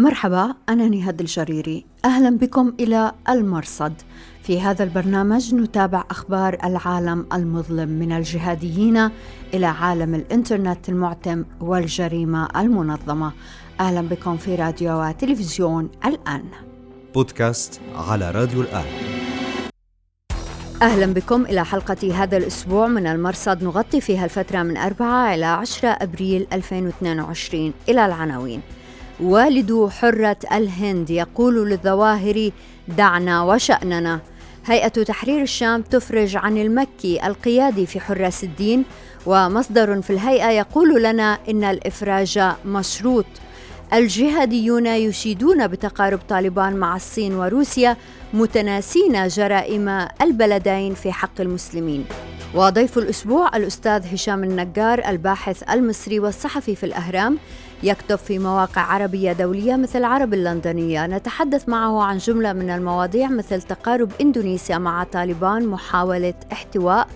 مرحبا أنا نهاد الجريري. أهلا بكم إلى المرصد. في هذا البرنامج نتابع أخبار العالم المظلم من الجهاديين إلى عالم الإنترنت المعتم والجريمة المنظمة. أهلا بكم في راديو وتلفزيون الآن. بودكاست على راديو الآن. أهلا بكم إلى حلقة هذا الأسبوع من المرصد. نغطي فيها الفترة من 4 إلى 10 أبريل 2022 إلى العناوين. والد حرة الهند يقول للظواهر دعنا وشأننا. هيئة تحرير الشام تفرج عن المكي القيادي في حراس الدين ومصدر في الهيئة يقول لنا إن الإفراج مشروط. الجهاديون يشيدون بتقارب طالبان مع الصين وروسيا متناسين جرائم البلدين في حق المسلمين. وضيف الأسبوع الأستاذ هشام النجار الباحث المصري والصحفي في الأهرام. يكتب في مواقع عربية دولية مثل عرب اللندنية. نتحدث معه عن جملة من المواضيع مثل تقارب إندونيسيا مع طالبان محاولة احتواء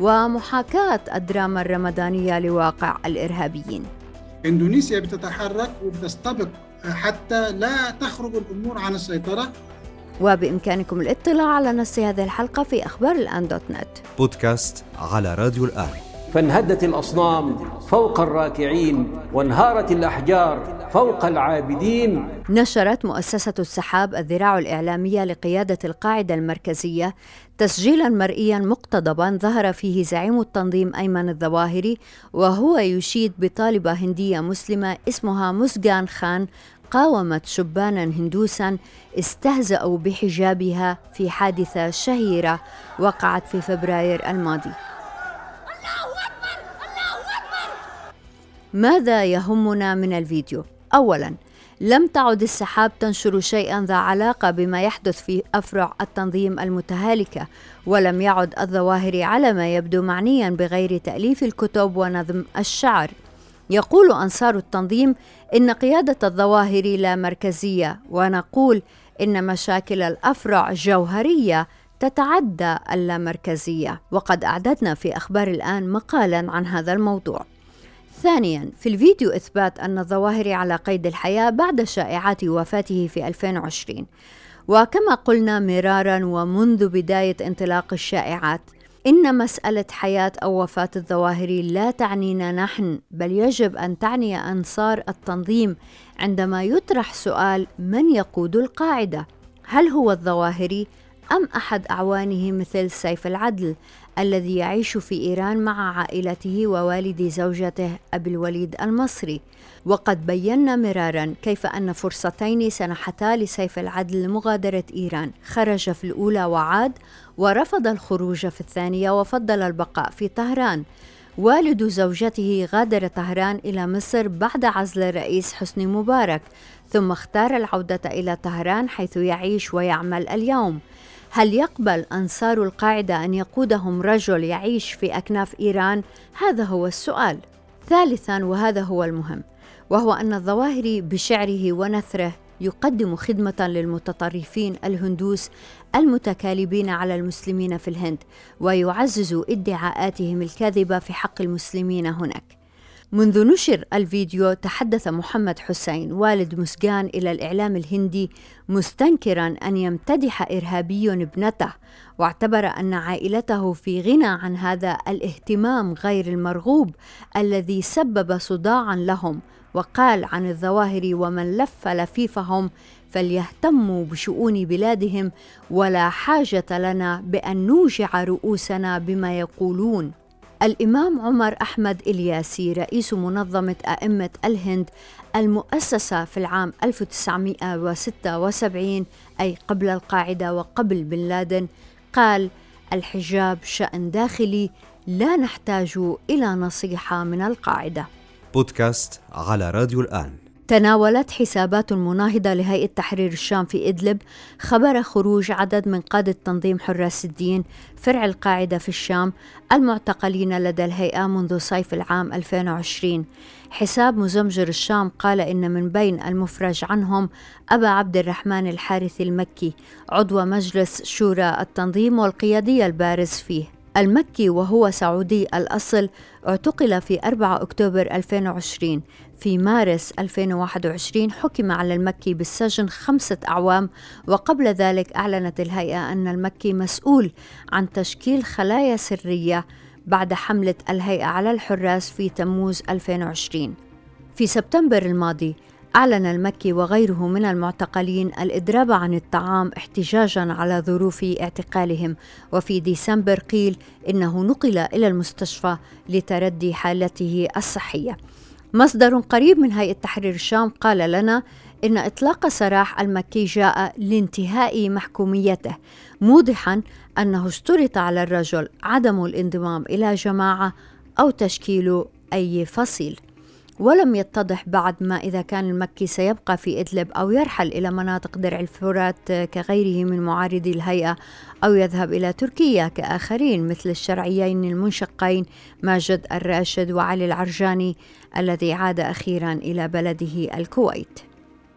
ومحاكاة الدراما الرمضانية لواقع الإرهابيين. إندونيسيا بتتحرك وبتستبق حتى لا تخرج الأمور عن السيطرة. وبإمكانكم الاطلاع على نص هذه الحلقة في أخبار الآن دوت نت. بودكاست على راديو الآن. فانهدت الأصنام فوق الراكعين وانهارت الأحجار فوق العابدين. نشرت مؤسسة السحاب الذراع الإعلامية لقيادة القاعدة المركزية تسجيلا مرئيا مقتضبا ظهر فيه زعيم التنظيم أيمن الظواهري وهو يشيد بطالبة هندية مسلمة اسمها مسجان خان قاومت شبانا هندوسا استهزأوا بحجابها في حادثة شهيرة وقعت في فبراير الماضي. ماذا يهمنا من الفيديو؟ أولاً لم تعد السحاب تنشر شيئا ذا علاقة بما يحدث في أفرع التنظيم المتهالكة ولم يعد الظواهر على ما يبدو معنيا بغير تأليف الكتب ونظم الشعر. يقول أنصار التنظيم إن قيادة الظواهر لا مركزية ونقول إن مشاكل الأفرع جوهرية تتعدى اللامركزية وقد أعددنا في أخبار الآن مقالا عن هذا الموضوع. ثانيا في الفيديو إثبات أن الظواهر على قيد الحياة بعد شائعات وفاته في 2020 وكما قلنا مرارا ومنذ بداية انطلاق الشائعات إن مسألة حياة أو وفاة الظواهر لا تعنينا نحن بل يجب أن تعني أنصار التنظيم عندما يطرح سؤال من يقود القاعدة؟ هل هو الظواهري أم أحد أعوانه مثل سيف العدل؟ الذي يعيش في إيران مع عائلته ووالد زوجته أبي الوليد المصري. وقد بينا مرارا كيف أن فرصتين سنحتا لسيف العدل لمغادرة إيران. خرج في الأولى وعاد ورفض الخروج في الثانية وفضل البقاء في طهران. والد زوجته غادر طهران إلى مصر بعد عزل الرئيس حسني مبارك ثم اختار العودة إلى طهران حيث يعيش ويعمل اليوم. هل يقبل أنصار القاعدة أن يقودهم رجل يعيش في أكناف إيران؟ هذا هو السؤال. ثالثا وهذا هو المهم وهو أن الظواهري بشعره ونثره يقدم خدمة للمتطرفين الهندوس المتكالبين على المسلمين في الهند ويعزز ادعاءاتهم الكاذبة في حق المسلمين هناك. منذ نشر الفيديو تحدث محمد حسين والد مسجان إلى الإعلام الهندي مستنكرا أن يمتدح إرهابي ابنته واعتبر أن عائلته في غنى عن هذا الاهتمام غير المرغوب الذي سبب صداعا لهم وقال عن الظواهر ومن لف لفيفهم فليهتموا بشؤون بلادهم ولا حاجة لنا بأن نوجع رؤوسنا بما يقولون. الإمام عمر أحمد إلياسي رئيس منظمة أئمة الهند المؤسسة في العام 1976 أي قبل القاعدة وقبل بن لادن قال الحجاب شأن داخلي لا نحتاج إلى نصيحة من القاعدة. بودكاست على راديو الآن. تناولت حسابات مناهضة لهيئة تحرير الشام في إدلب خبر خروج عدد من قادة تنظيم حراس الدين فرع القاعدة في الشام المعتقلين لدى الهيئة منذ صيف العام 2020 حساب مزمجر الشام قال إن من بين المفرج عنهم أبا عبد الرحمن الحارثي المكي عضو مجلس شورى التنظيم والقيادي البارز فيه. المكي وهو سعودي الأصل اعتقل في 4 أكتوبر 2020 في مارس 2021 حكم على المكي بالسجن خمسة أعوام وقبل ذلك أعلنت الهيئة أن المكي مسؤول عن تشكيل خلايا سرية بعد حملة الهيئة على الحراس في تموز 2020 في سبتمبر الماضي أعلن المكي وغيره من المعتقلين الإضراب عن الطعام احتجاجا على ظروف اعتقالهم. وفي ديسمبر قيل إنه نقل إلى المستشفى لتردي حالته الصحية. مصدر قريب من هيئة تحرير الشام قال لنا إن إطلاق سراح المكي جاء لانتهاء محكوميته موضحا أنه اشترط على الرجل عدم الانضمام إلى جماعة أو تشكيل أي فصيل. ولم يتضح بعد ما إذا كان المكي سيبقى في إدلب أو يرحل إلى مناطق درع الفرات كغيره من معارضي الهيئة أو يذهب إلى تركيا كآخرين مثل الشرعيين المنشقين ماجد الراشد وعلي العرجاني الذي عاد أخيرا إلى بلده الكويت.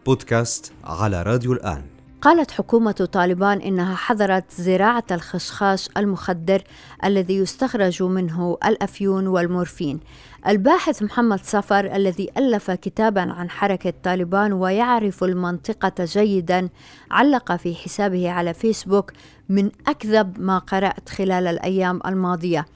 بودكاست على راديو الآن. قالت حكومة طالبان إنها حظرت زراعة الخشخاش المخدر الذي يستخرج منه الأفيون والمورفين. الباحث محمد صفر الذي ألف كتابا عن حركة طالبان ويعرف المنطقة جيدا علق في حسابه على فيسبوك من أكذب ما قرأت خلال الأيام الماضية.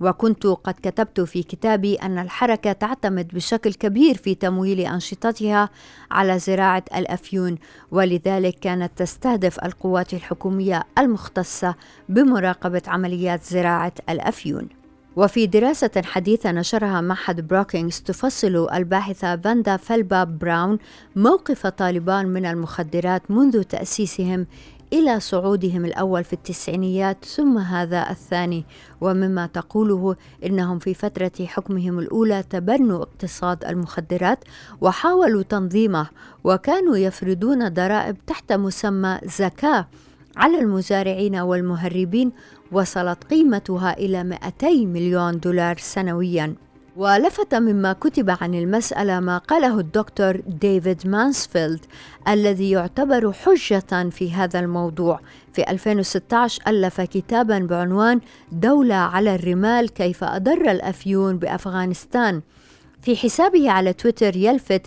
وكنت قد كتبت في كتابي أن الحركة تعتمد بشكل كبير في تمويل أنشطتها على زراعة الأفيون ولذلك كانت تستهدف القوات الحكومية المختصة بمراقبة عمليات زراعة الأفيون. وفي دراسة حديثة نشرها معهد بروكينغز تفصل الباحثة فاندا فلبا براون موقف طالبان من المخدرات منذ تأسيسهم إلى صعودهم الأول في التسعينيات ثم هذا الثاني. ومما تقوله إنهم في فترة حكمهم الأولى تبنوا اقتصاد المخدرات وحاولوا تنظيمه وكانوا يفرضون ضرائب تحت مسمى زكاة على المزارعين والمهربين وصلت قيمتها إلى 200 مليون دولار سنوياً. ولفت مما كتب عن المسألة ما قاله الدكتور ديفيد مانسفيلد الذي يعتبر حجة في هذا الموضوع. في 2016 ألف كتابا بعنوان دولة على الرمال كيف أضر الأفيون بأفغانستان في حسابه على تويتر يلفت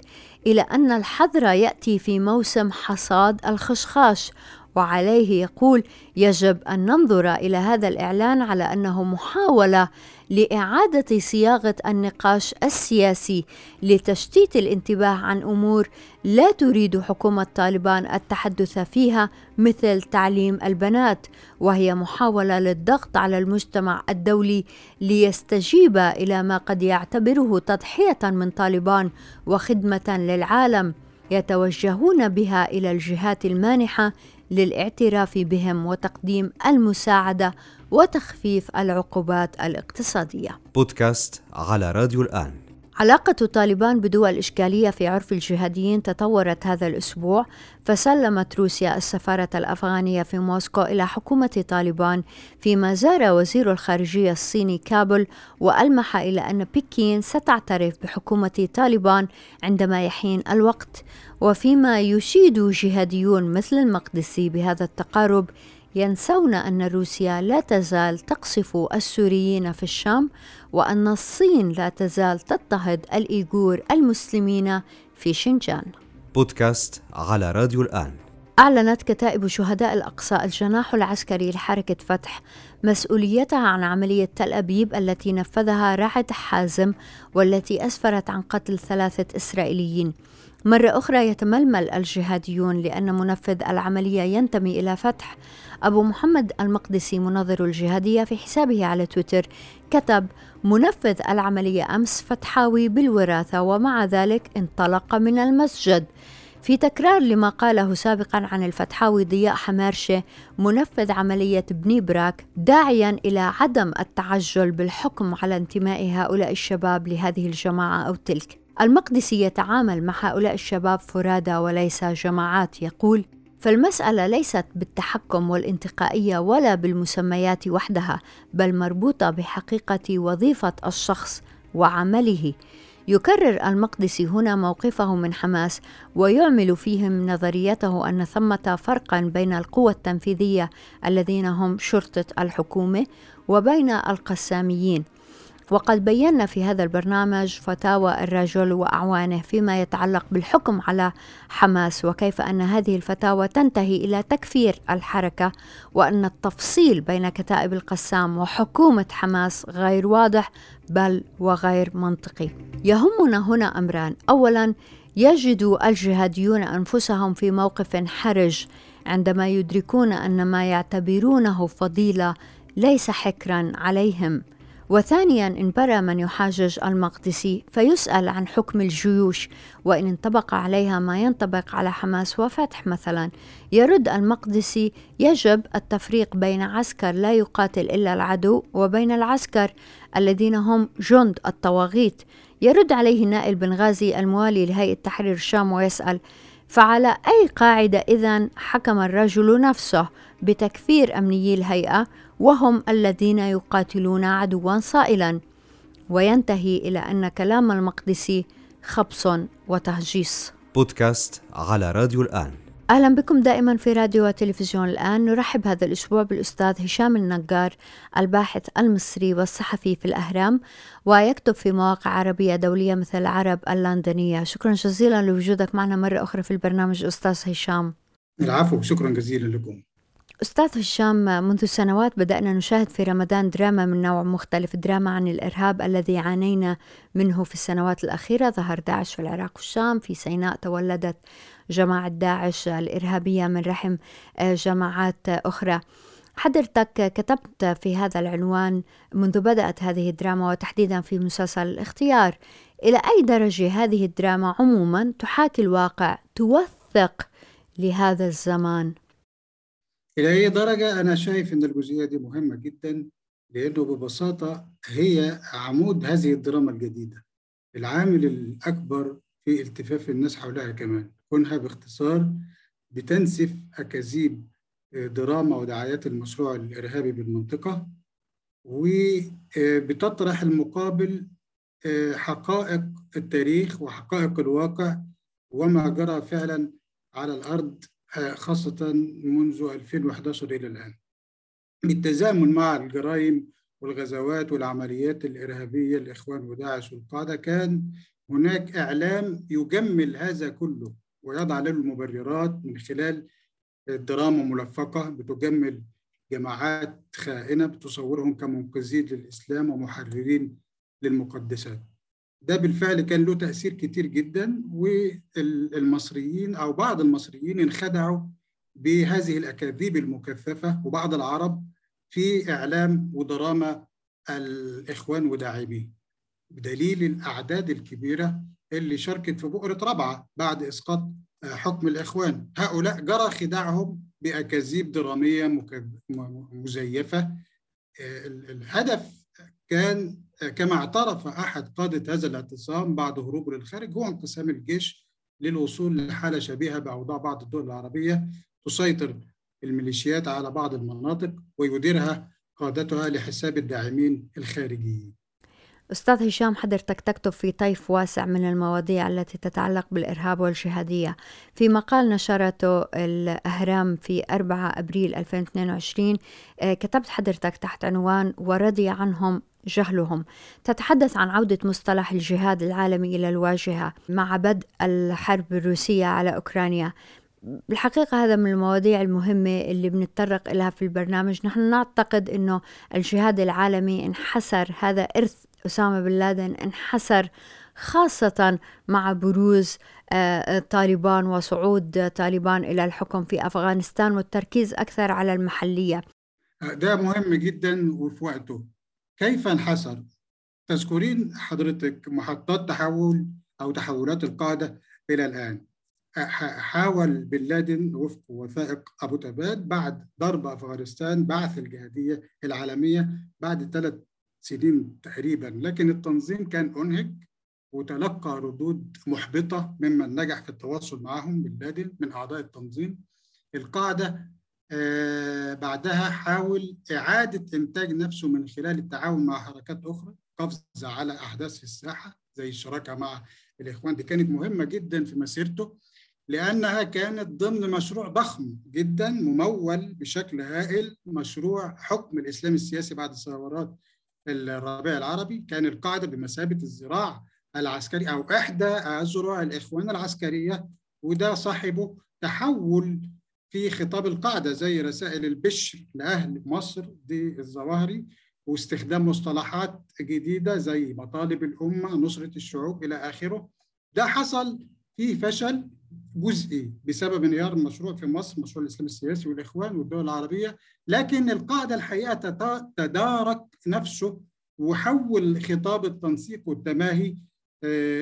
إلى أن الحظر يأتي في موسم حصاد الخشخاش وعليه يقول يجب أن ننظر إلى هذا الإعلان على أنه محاولة لإعادة صياغة النقاش السياسي لتشتيت الانتباه عن أمور لا تريد حكومة طالبان التحدث فيها مثل تعليم البنات وهي محاولة للضغط على المجتمع الدولي ليستجيب إلى ما قد يعتبره تضحية من طالبان وخدمة للعالم يتوجهون بها إلى الجهات المانحة للاعتراف بهم وتقديم المساعدة وتخفيف العقوبات الاقتصادية. بودكاست على راديو الآن علاقة طالبان بدول إشكالية في عرف الجهاديين تطورت هذا الأسبوع فسلمت روسيا السفارة الأفغانية في موسكو إلى حكومة طالبان فيما زار وزير الخارجية الصيني كابل وألمح إلى أن بكين ستعترف بحكومة طالبان عندما يحين الوقت وفيما يشيد جهاديون مثل المقدسي بهذا التقارب ينسون أن روسيا لا تزال تقصف السوريين في الشام وأن الصين لا تزال تضطهد الإيغور المسلمين في شنجان. بودكاست على راديو الآن أعلنت كتائب شهداء الأقصى الجناح العسكري لحركة فتح مسؤوليتها عن عملية تل أبيب التي نفذها رعد حازم والتي أسفرت عن قتل ثلاثة إسرائيليين. مرة أخرى يتململ الجهاديون لأن منفذ العملية ينتمي إلى فتح. أبو محمد المقدسي مناظر الجهادية في حسابه على تويتر كتب منفذ العملية أمس فتحاوي بالوراثة ومع ذلك انطلق من المسجد. في تكرار لما قاله سابقا عن الفتحاوي ضياء حمارشة منفذ عملية بني براك داعيا إلى عدم التعجل بالحكم على انتماء هؤلاء الشباب لهذه الجماعة أو تلك. المقدسي يتعامل مع هؤلاء الشباب فرادى وليس جماعات يقول فالمسألة ليست بالتحكم والانتقائية ولا بالمسميات وحدها بل مربوطة بحقيقة وظيفة الشخص وعمله. يكرر المقدسي هنا موقفه من حماس ويعمل فيهم نظريته أن ثمة فرقا بين القوى التنفيذية الذين هم شرطة الحكومة وبين القساميين. وقد بينا في هذا البرنامج فتاوى الرجل وأعوانه فيما يتعلق بالحكم على حماس وكيف أن هذه الفتاوى تنتهي إلى تكفير الحركة وأن التفصيل بين كتائب القسام وحكومة حماس غير واضح بل وغير منطقي. يهمنا هنا أمران، اولا يجد الجهاديون أنفسهم في موقف حرج عندما يدركون أن ما يعتبرونه فضيلة ليس حكرا عليهم وثانيا إن برى من يحاجج المقدسي فيسأل عن حكم الجيوش وإن انطبق عليها ما ينطبق على حماس وفتح مثلا. يرد المقدسي يجب التفريق بين عسكر لا يقاتل إلا العدو وبين العسكر الذين هم جند الطواغيت. يرد عليه نائل بن غازي الموالي لهيئة تحرير الشام ويسأل فعلى أي قاعدة إذا حكم الرجل نفسه بتكفير أمنيي الهيئة وهم الذين يقاتلون عدوا صائلا. وينتهي إلى أن كلام المقدسي خبص وتهجيص. بودكاست على راديو الآن. أهلا بكم دائما في راديو وتلفزيون الآن. نرحب هذا الأسبوع بالأستاذ هشام النجار الباحث المصري والصحفي في الأهرام ويكتب في مواقع عربية دولية مثل العرب اللندنية. شكرا جزيلا لوجودك معنا مرة أخرى في البرنامج أستاذ هشام. العفو شكرا جزيلا لكم. أستاذ هشام منذ سنوات بدأنا نشاهد في رمضان دراما من نوع مختلف دراما عن الإرهاب الذي عانينا منه في السنوات الأخيرة. ظهر داعش في العراق والشام في سيناء تولدت جماعة داعش الإرهابية من رحم جماعات أخرى. حضرتك كتبت في هذا العنوان منذ بدأت هذه الدراما وتحديدا في مسلسل الاختيار إلى أي درجة هذه الدراما عموما تحاكي الواقع توثق لهذا الزمان؟ إلى أي درجة؟ أنا شايف إن الجزئية دي مهمة جدا لأنه ببساطة هي عمود هذه الدراما الجديدة. العامل الأكبر في التفاف الناس حولها كمان. كونها باختصار بتنسف أكاذيب دراما ودعايات المشروع الإرهابي بالمنطقة وبتطرح المقابل حقائق التاريخ وحقائق الواقع وما جرى فعلا على الأرض خاصة منذ 2011 إلى الآن. بالتزامن مع الجرائم والغزوات والعمليات الإرهابية الإخوان وداعش والقاعدة كان هناك إعلام يجمل هذا كله ويضع له المبررات من خلال دراما ملفقة بتجمل جماعات خائنة بتصورهم كمنقذين للإسلام ومحررين للمقدسات. ده بالفعل كان له تأثير كتير جدا والمصريين أو بعض المصريين انخدعوا بهذه الأكاذيب المكثفة وبعض العرب في إعلام ودراما الإخوان وداعميه بدليل الأعداد الكبيرة اللي شاركت في بؤرة رابعة بعد إسقاط حكم الإخوان. هؤلاء جرى خداعهم بأكاذيب درامية مزيفة. الهدف كان كما اعترف أحد قادة هذا الاعتصام بعد هروبه للخارج هو انقسام الجيش للوصول لحالة شبيهة بأوضاع بعض الدول العربية تسيطر الميليشيات على بعض المناطق ويديرها قادتها لحساب الداعمين الخارجيين. أستاذ هشام حضرتك تكتب في طيف واسع من المواضيع التي تتعلق بالإرهاب والجهادية. في مقال نشرته الأهرام في 4 أبريل 2022 كتبت حضرتك تحت عنوان ورضي عنهم جهلهم. تتحدث عن عودة مصطلح الجهاد العالمي إلى الواجهة مع بدء الحرب الروسية على أوكرانيا. بالحقيقة هذا من المواضيع المهمة اللي بنتطرق إليها في البرنامج. نحن نعتقد أنه الجهاد العالمي انحسر هذا إرث أسامة بن لادن انحسر خاصة مع بروز طالبان وصعود طالبان إلى الحكم في أفغانستان والتركيز أكثر على المحلية. ده مهم جدا وفي وقته. كيف انحسر؟ تذكرين حضرتك محطات تحول أو تحولات القاعدة إلى الآن. حاول بن لادن وفق وثائق أبو تباد بعد ضرب أفغانستان بعث الجهادية العالمية بعد ثلاث سنين تقريبا. لكن التنظيم كان أنهك وتلقى ردود محبطة ممن نجح في التواصل معهم بن لادن من أعضاء التنظيم. القاعدة بعدها حاول إعادة إنتاج نفسه من خلال التعاون مع حركات أخرى قفز على أحداث في الساحة زي الشراكة مع الإخوان. دي كانت مهمة جدا في مسيرته لأنها كانت ضمن مشروع ضخم جدا ممول بشكل هائل مشروع حكم الإسلام السياسي بعد ثورات الربيع العربي. كان القاعدة بمثابة الذراع العسكري أو إحدى اذرع الإخوان العسكرية وده صاحبه تحول في خطاب القاعدة زي رسائل البشر لأهل مصر دي الظواهري واستخدام مصطلحات جديدة زي مطالب الأمة نصرة الشعوب إلى آخره. ده حصل فيه فشل جزئي بسبب انهيار المشروع في مصر مشروع الإسلام السياسي والإخوان والدول العربية. لكن القاعدة الحقيقة تدارك نفسه وحول خطاب التنسيق والتماهي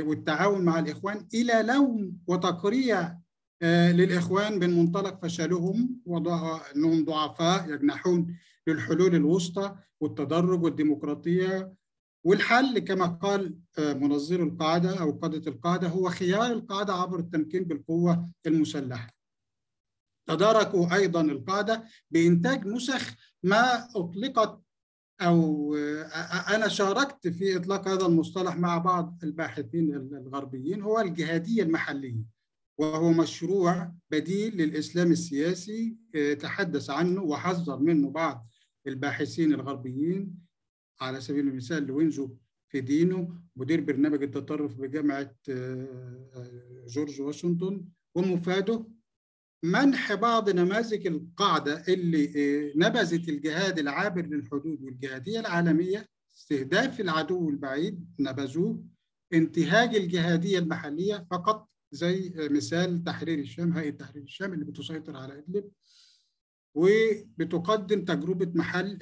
والتعاون مع الإخوان إلى لوم وتقريع للإخوان من منطلق فشلهم وانهم ضعفاء يجنحون للحلول الوسطى والتدرج والديمقراطية والحل كما قال منظر القاعدة أو قادة القاعدة هو خيار القاعدة عبر التمكين بالقوة المسلحة. تداركوا أيضا القاعدة بإنتاج نسخ ما أطلقت أو أنا شاركت في إطلاق هذا المصطلح مع بعض الباحثين الغربيين هو الجهادية المحلية وهو مشروع بديل للإسلام السياسي تحدث عنه وحذر منه بعض الباحثين الغربيين على سبيل المثال لوينزو في دينه مدير برنامج التطرف بجامعة جورج واشنطن ومفاده. منح بعض نماذج القاعدة اللي نبذت الجهاد العابر للحدود والجهادية العالمية. استهداف العدو البعيد نبذوه. انتهاج الجهادية المحلية فقط زي مثال تحرير الشام هيئة تحرير الشام اللي بتسيطر على إدلب وبتقدم تجربة محل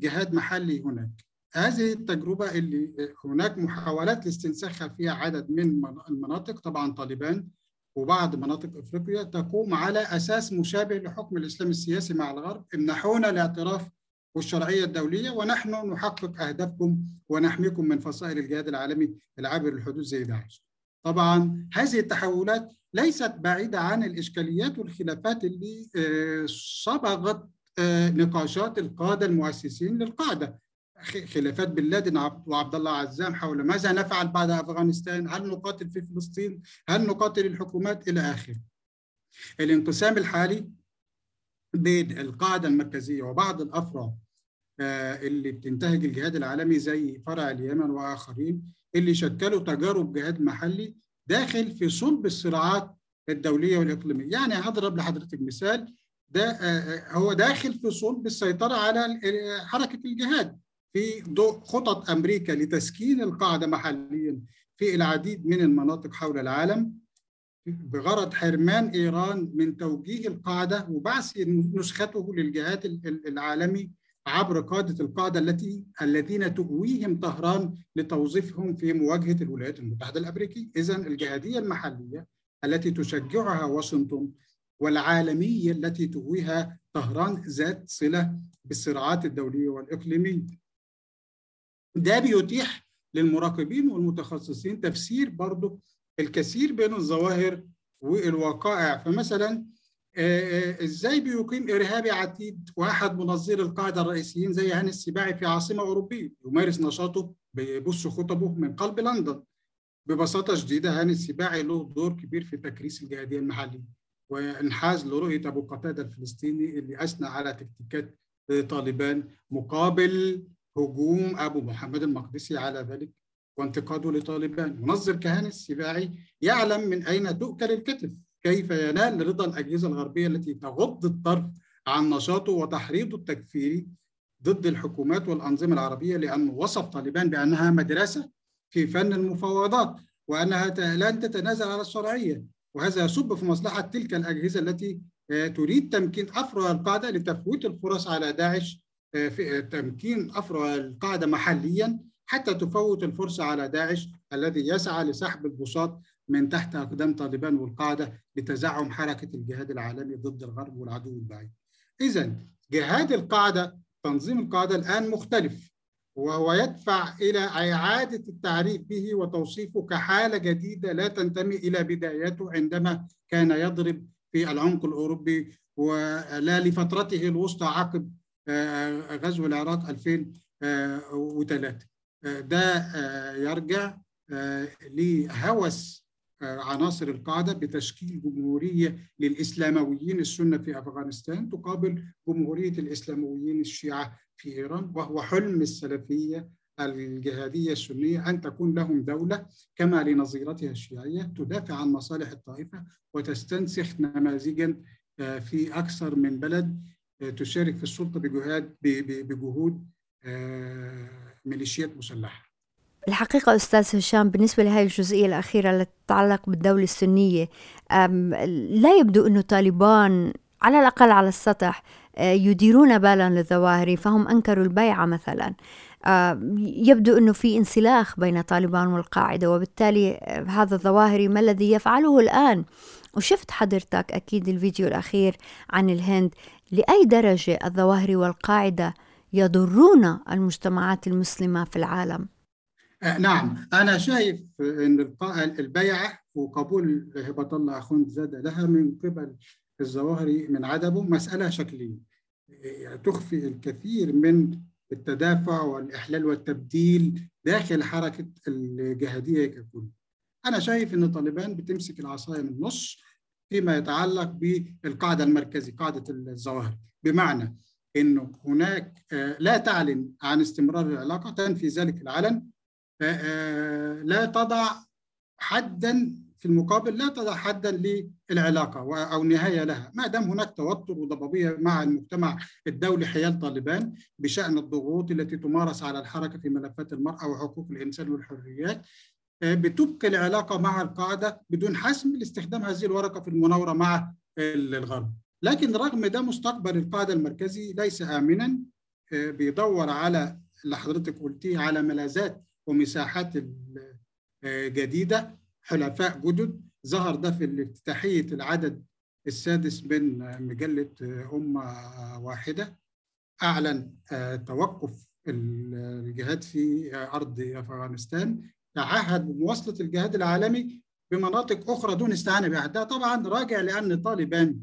جهاد محلي هناك هذه التجربة اللي هناك محاولات لاستنساخها فيها عدد من المناطق طبعا طالبان وبعض مناطق إفريقيا تقوم على أساس مشابه لحكم الإسلام السياسي مع الغرب امنحونا الاعتراف والشرعية الدولية ونحن نحقق أهدافكم ونحميكم من فصائل الجهاد العالمي العابر للحدود زي داعش. طبعا هذه التحولات ليست بعيدة عن الإشكاليات والخلافات اللي صبغت نقاشات القادة المؤسسين للقاعدة خلافات بن لادن وعبد الله عزام حول ماذا نفعل بعد أفغانستان؟ هل نقاتل في فلسطين؟ هل نقاتل الحكومات إلى آخره؟ الانقسام الحالي بين القاعدة المركزية وبعض الافرع اللي بتنتهج الجهاد العالمي زي فرع اليمن وآخرين اللي شكلوا تجارب جهاد محلي داخل في صلب الصراعات الدولية والإقليمية، يعني هضرب لحضرتك مثال ده هو داخل في صلب السيطرة على حركة الجهاد في ضوء خطط أمريكا لتسكين القاعدة محليا في العديد من المناطق حول العالم بغرض حرمان إيران من توجيه القاعدة وبعث نسخته للجهاد العالمي عبر قادة القاعدة التي الذين تؤويهم طهران لتوظيفهم في مواجهة الولايات المتحدة الامريكيه، اذا الجهادية المحلية التي تشجعها واشنطن والعالمية التي تؤويها طهران ذات صلة بالصراعات الدولية والإقليمية. ده بيتيح للمراقبين والمتخصصين تفسير برضه الكثير بين الظواهر والوقائع فمثلا إزاي بيقيم إرهابي عتيد واحد منظري القاعدة الرئيسيين زي هاني السباعي في عاصمة أوروبية يمارس نشاطه بيبث خطبه من قلب لندن. ببساطة شديدة هاني السباعي له دور كبير في تكريس الجهادية المحلية وإنحاز لرؤية أبو قتادة الفلسطيني اللي أثنى على تكتيكات طالبان مقابل هجوم أبو محمد المقدسي على ذلك وانتقاده لطالبان. منظر كهاني السباعي يعلم من أين تؤكل الكتف كيف ينال رضا الأجهزة الغربية التي تغض الطرف عن نشاطه وتحريضه التكفيري ضد الحكومات والأنظمة العربية لأنه وصف طالبان بأنها مدرسة في فن المفاوضات وأنها لن تتنازل على الشرعية. وهذا يصب في مصلحة تلك الأجهزة التي تريد تمكين أفرع القاعدة لتفويت الفرص على داعش في تمكين أفرع القاعدة محليا حتى تفوت الفرصة على داعش الذي يسعى لسحب البساط من تحت أقدام طالبان والقاعدة لتزعم حركة الجهاد العالمي ضد الغرب والعدو البعيد. اذا جهاد القاعدة تنظيم القاعدة الآن مختلف وهو يدفع إلى إعادة التعريف به وتوصيفه كحالة جديدة لا تنتمي إلى بداياته عندما كان يضرب في العمق الأوروبي ولا لفترته الوسطى عقب غزو العراق 2003 ده يرجع لهوس عناصر القاعدة بتشكيل جمهورية للإسلامويين السنة في أفغانستان تقابل جمهورية الإسلامويين الشيعة في إيران وهو حلم السلفية الجهادية السنية أن تكون لهم دولة كما لنظيرتها الشيعية تدافع عن مصالح الطائفة وتستنسخ نماذجا آه، في أكثر من بلد آه، تشارك في السلطة بجهاد بجهود آه، ميليشيات مسلحة. الحقيقة أستاذ هشام بالنسبة لهذه الجزئية الأخيرة التي تتعلق بالدولة السنية لا يبدو أنه طالبان على الأقل على السطح يديرون بالا للظواهر فهم أنكروا البيعة مثلا. يبدو أنه في انسلاخ بين طالبان والقاعدة وبالتالي هذا الظواهري ما الذي يفعله الآن؟ وشفت حضرتك أكيد الفيديو الأخير عن الهند لأي درجة الظواهري والقاعدة يضرون المجتمعات المسلمة في العالم؟ آه، نعم. أنا شايف أن البيعة وقبول هبة الله أخوند زاد لها من قبل الظواهري من عدمه مسألة شكلية. يعني تخفي الكثير من التدافع والإحلال والتبديل داخل حركة الجهادية ككل. أنا شايف أن طالبان بتمسك العصاية من النص فيما يتعلق بالقاعدة المركزية قاعدة الظواهر. بمعنى أنه هناك آه، لا تعلن عن استمرار العلاقة تنفي ذلك العلن آه، آه، لا تضع حدا في المقابل لا تضع حدا للعلاقة أو نهاية لها، ما دام هناك توتر وضبابية مع المجتمع الدولي حيال طالبان بشأن الضغوط التي تمارس على الحركة في ملفات المرأة وحقوق الإنسان والحريات آه، بتبقي العلاقة مع القاعده بدون حسم لاستخدام هذه الورقة في المناورة مع الغرب. لكن رغم ده مستقبل القاعده المركزي ليس امنا آه، بيدور على اللي حضرتك قلتيه على ملاذات ومساحات آه، جديدة حلفاء جدد. ظهر ده في افتتاحية العدد السادس من مجلة أمة واحدة. أعلن آه، توقف الجهاد في أرض أفغانستان. تعهد بمواصلة الجهاد العالمي بمناطق أخرى دون استعانة بها. ده طبعا راجع لأن طالبان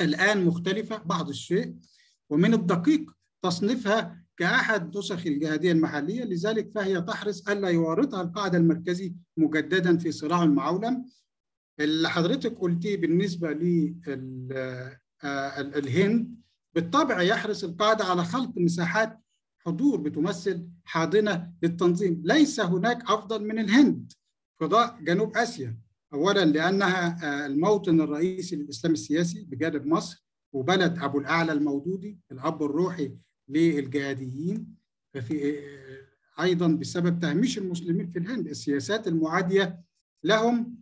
الآن مختلفة بعض الشيء. ومن الدقيق تصنيفها كأحد نسخ الجهادية المحلية لذلك فهي تحرص ألا يورطها القاعدة المركزي مجددا في صراع المعولم اللي حضرتك قلتيه بالنسبة للهند بالطبع يحرص القاعدة على خلق مساحات حضور بتمثل حاضنة للتنظيم. ليس هناك أفضل من الهند فضاء جنوب آسيا. أولا لأنها الموطن الرئيسي للإسلام السياسي بجانب مصر وبلد أبو الأعلى المودودي الأب الروحي للجهاديين ففي أيضا بسبب تهميش المسلمين في الهند السياسات المعادية لهم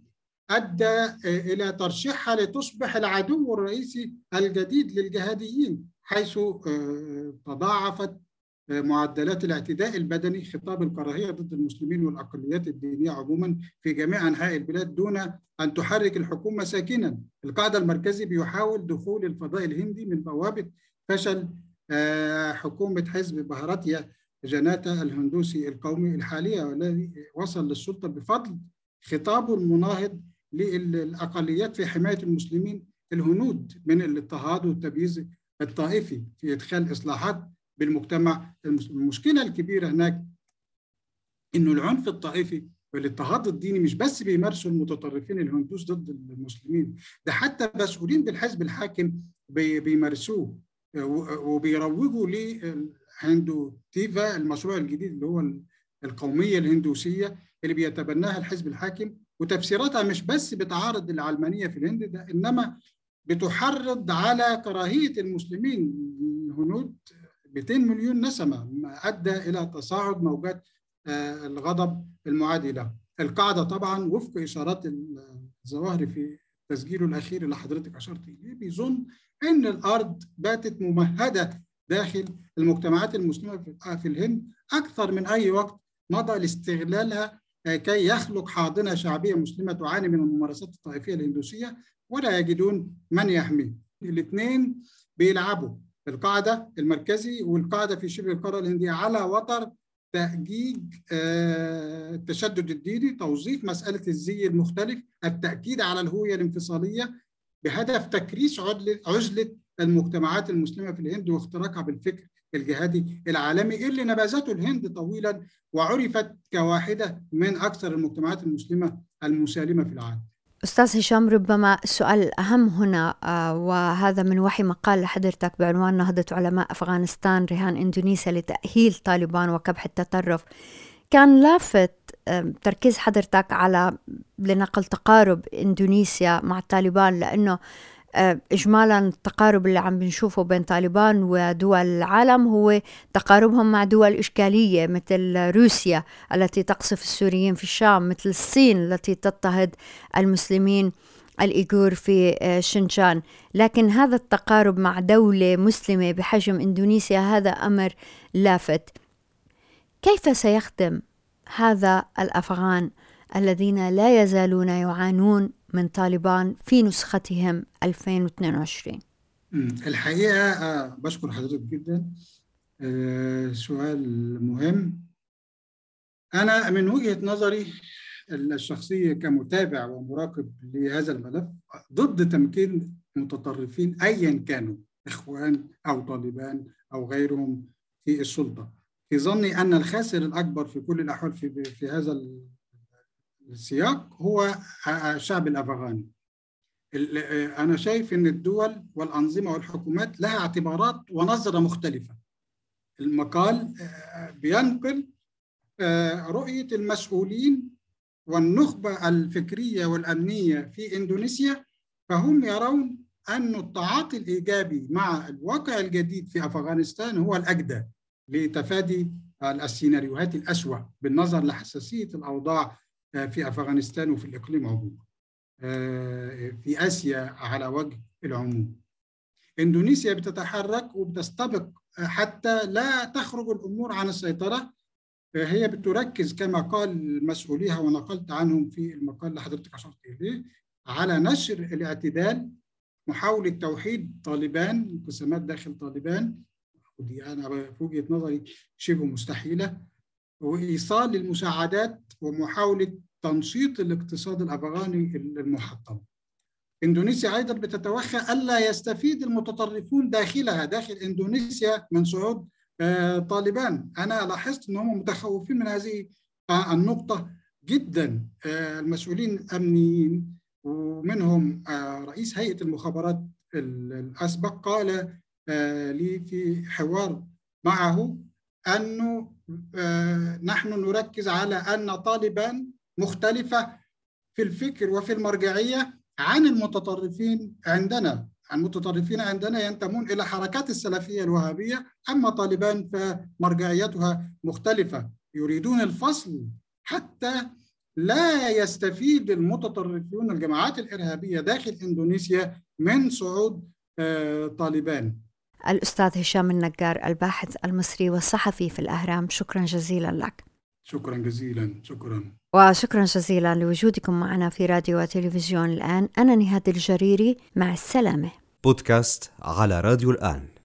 أدى إلى ترشيحها لتصبح العدو الرئيسي الجديد للجهاديين حيث آه، تضاعفت آه، معدلات الاعتداء البدني خطاب الكراهية ضد المسلمين والأقليات الدينية عموما في جميع أنحاء البلاد دون أن تحرك الحكومة ساكنا. القاعده المركزي بيحاول دخول الفضاء الهندي من بوابة فشل آه، حكومة حزب بهراتيا جناتا الهندوسي القومي الحالية والذي وصل للسلطة بفضل خطابه المناهض للأقليات في حماية المسلمين الهنود من الاضطهاد والتمييز الطائفي في إدخال إصلاحات بالمجتمع المشكلة الكبيرة هناك إنه العنف الطائفي والاضطهاد الديني مش بس بيمارسوا المتطرفين الهندوس ضد المسلمين ده حتى مسؤولين بالحزب الحاكم بيمارسوه. وبيروجوا لهندو تيفا المشروع الجديد اللي هو القومية الهندوسية اللي بيتبناها الحزب الحاكم. وتفسيراتها مش بس بتعارض العلمانية في الهند ده إنما بتحرض على كراهية المسلمين. الهنود 200 مليون نسمة أدى إلى تصاعد موجات آه، الغضب المعادي له القاعدة طبعا وفق إشارات الظواهر في تسجيله الأخير اللي حضرتك أشرت إليه بيظن أن الأرض باتت ممهدة داخل المجتمعات المسلمة في الهند أكثر من أي وقت مضى لاستغلالها آه، كي يخلق حاضنة شعبية مسلمة تعاني من الممارسات الطائفية الهندوسية ولا يجدون من يحميه. الاثنين بيلعبوا القاعدة المركزي والقاعدة في شبه القارة الهندية على وتر تأجيج آه، التشدد الديني توظيف مسألة الزي المختلف التأكيد على الهوية الانفصالية بهدف تكريس عزلة المجتمعات المسلمة في الهند واختراقها بالفكر الجهادي العالمي اللي نبذته الهند طويلا وعرفت كواحدة من أكثر المجتمعات المسلمة المسالمة في العالم. أستاذ هشام ربما السؤال الأهم هنا آه، وهذا من وحي مقال لحضرتك بعنوان نهضة علماء أفغانستان رهان إندونيسيا لتأهيل طالبان وكبح التطرف. كان لافت تركيز حضرتك على لنقل تقارب إندونيسيا مع الطالبان لأنه آه، اجمالا التقارب اللي عم بنشوفه بين طالبان ودول العالم هو تقاربهم مع دول إشكالية مثل روسيا التي تقصف السوريين في الشام مثل الصين التي تضطهد المسلمين الإيغور في آه، شنشان. لكن هذا التقارب مع دولة مسلمة بحجم إندونيسيا هذا أمر لافت. كيف سيخدم هذا الأفغان الذين لا يزالون يعانون من طالبان في نسختهم 2022 الحقيقة آه، بشكر حضرتك جدا. آه، سؤال مهم. أنا من وجهة نظري الشخصية كمتابع ومراقب لهذا الملف ضد تمكين متطرفين أيا كانوا إخوان أو طالبان أو غيرهم في السلطة. في ظني أن الخاسر الأكبر في كل الأحوال في, في هذا السياق هو الشعب الأفغاني. أنا شايف إن الدول والأنظمة والحكومات لها اعتبارات ونظرة مختلفة. المقال بينقل رؤية المسؤولين والنخبة الفكرية والأمنية في إندونيسيا فهم يرون أن التعاطي الإيجابي مع الواقع الجديد في أفغانستان هو الأجدى. لتفادي السيناريوهات الأسوأ بالنظر لحساسية الأوضاع في أفغانستان وفي الإقليم عموما آه، في آسيا على وجه العموم. إندونيسيا بتتحرك وبتستبق حتى لا تخرج الأمور عن السيطرة آه، هي بتركز كما قال مسؤوليها ونقلت عنهم في المقال اللي حضرتك اشرت اليه على نشر الاعتدال محاولة توحيد طالبان انقسامات داخل طالبان ودي أنا في وجهة نظري شبه مستحيلة. وإيصال المساعدات ومحاولة تنشيط الاقتصاد الأفغاني المحطم. إندونيسيا أيضا بتتوخى ألا يستفيد المتطرفون داخلها داخل إندونيسيا من صعود آه، طالبان، أنا لاحظت إن هم متخوفين من هذه آه، النقطة جدا. آه، المسؤولين الأمنيين ومنهم رئيس هيئة المخابرات الأسبق قال لي في حوار معه انه نحن نركز على أن طالبان مختلفة في الفكر وفي المرجعية عن المتطرفين عندنا. المتطرفين عندنا ينتمون إلى حركات السلفية الوهابية أما طالبان فمرجعيتها مختلفة. يريدون الفصل حتى لا يستفيد المتطرفون الجماعات الإرهابية داخل إندونيسيا من صعود آه، طالبان. الأستاذ هشام النجار الباحث المصري والصحفي في الأهرام شكرا جزيلا لك. شكرا جزيلا شكرا. وشكرا جزيلا لوجودكم معنا في راديو وتلفزيون الآن. أنا نهاد الجريري مع السلامة. بودكاست على راديو الآن.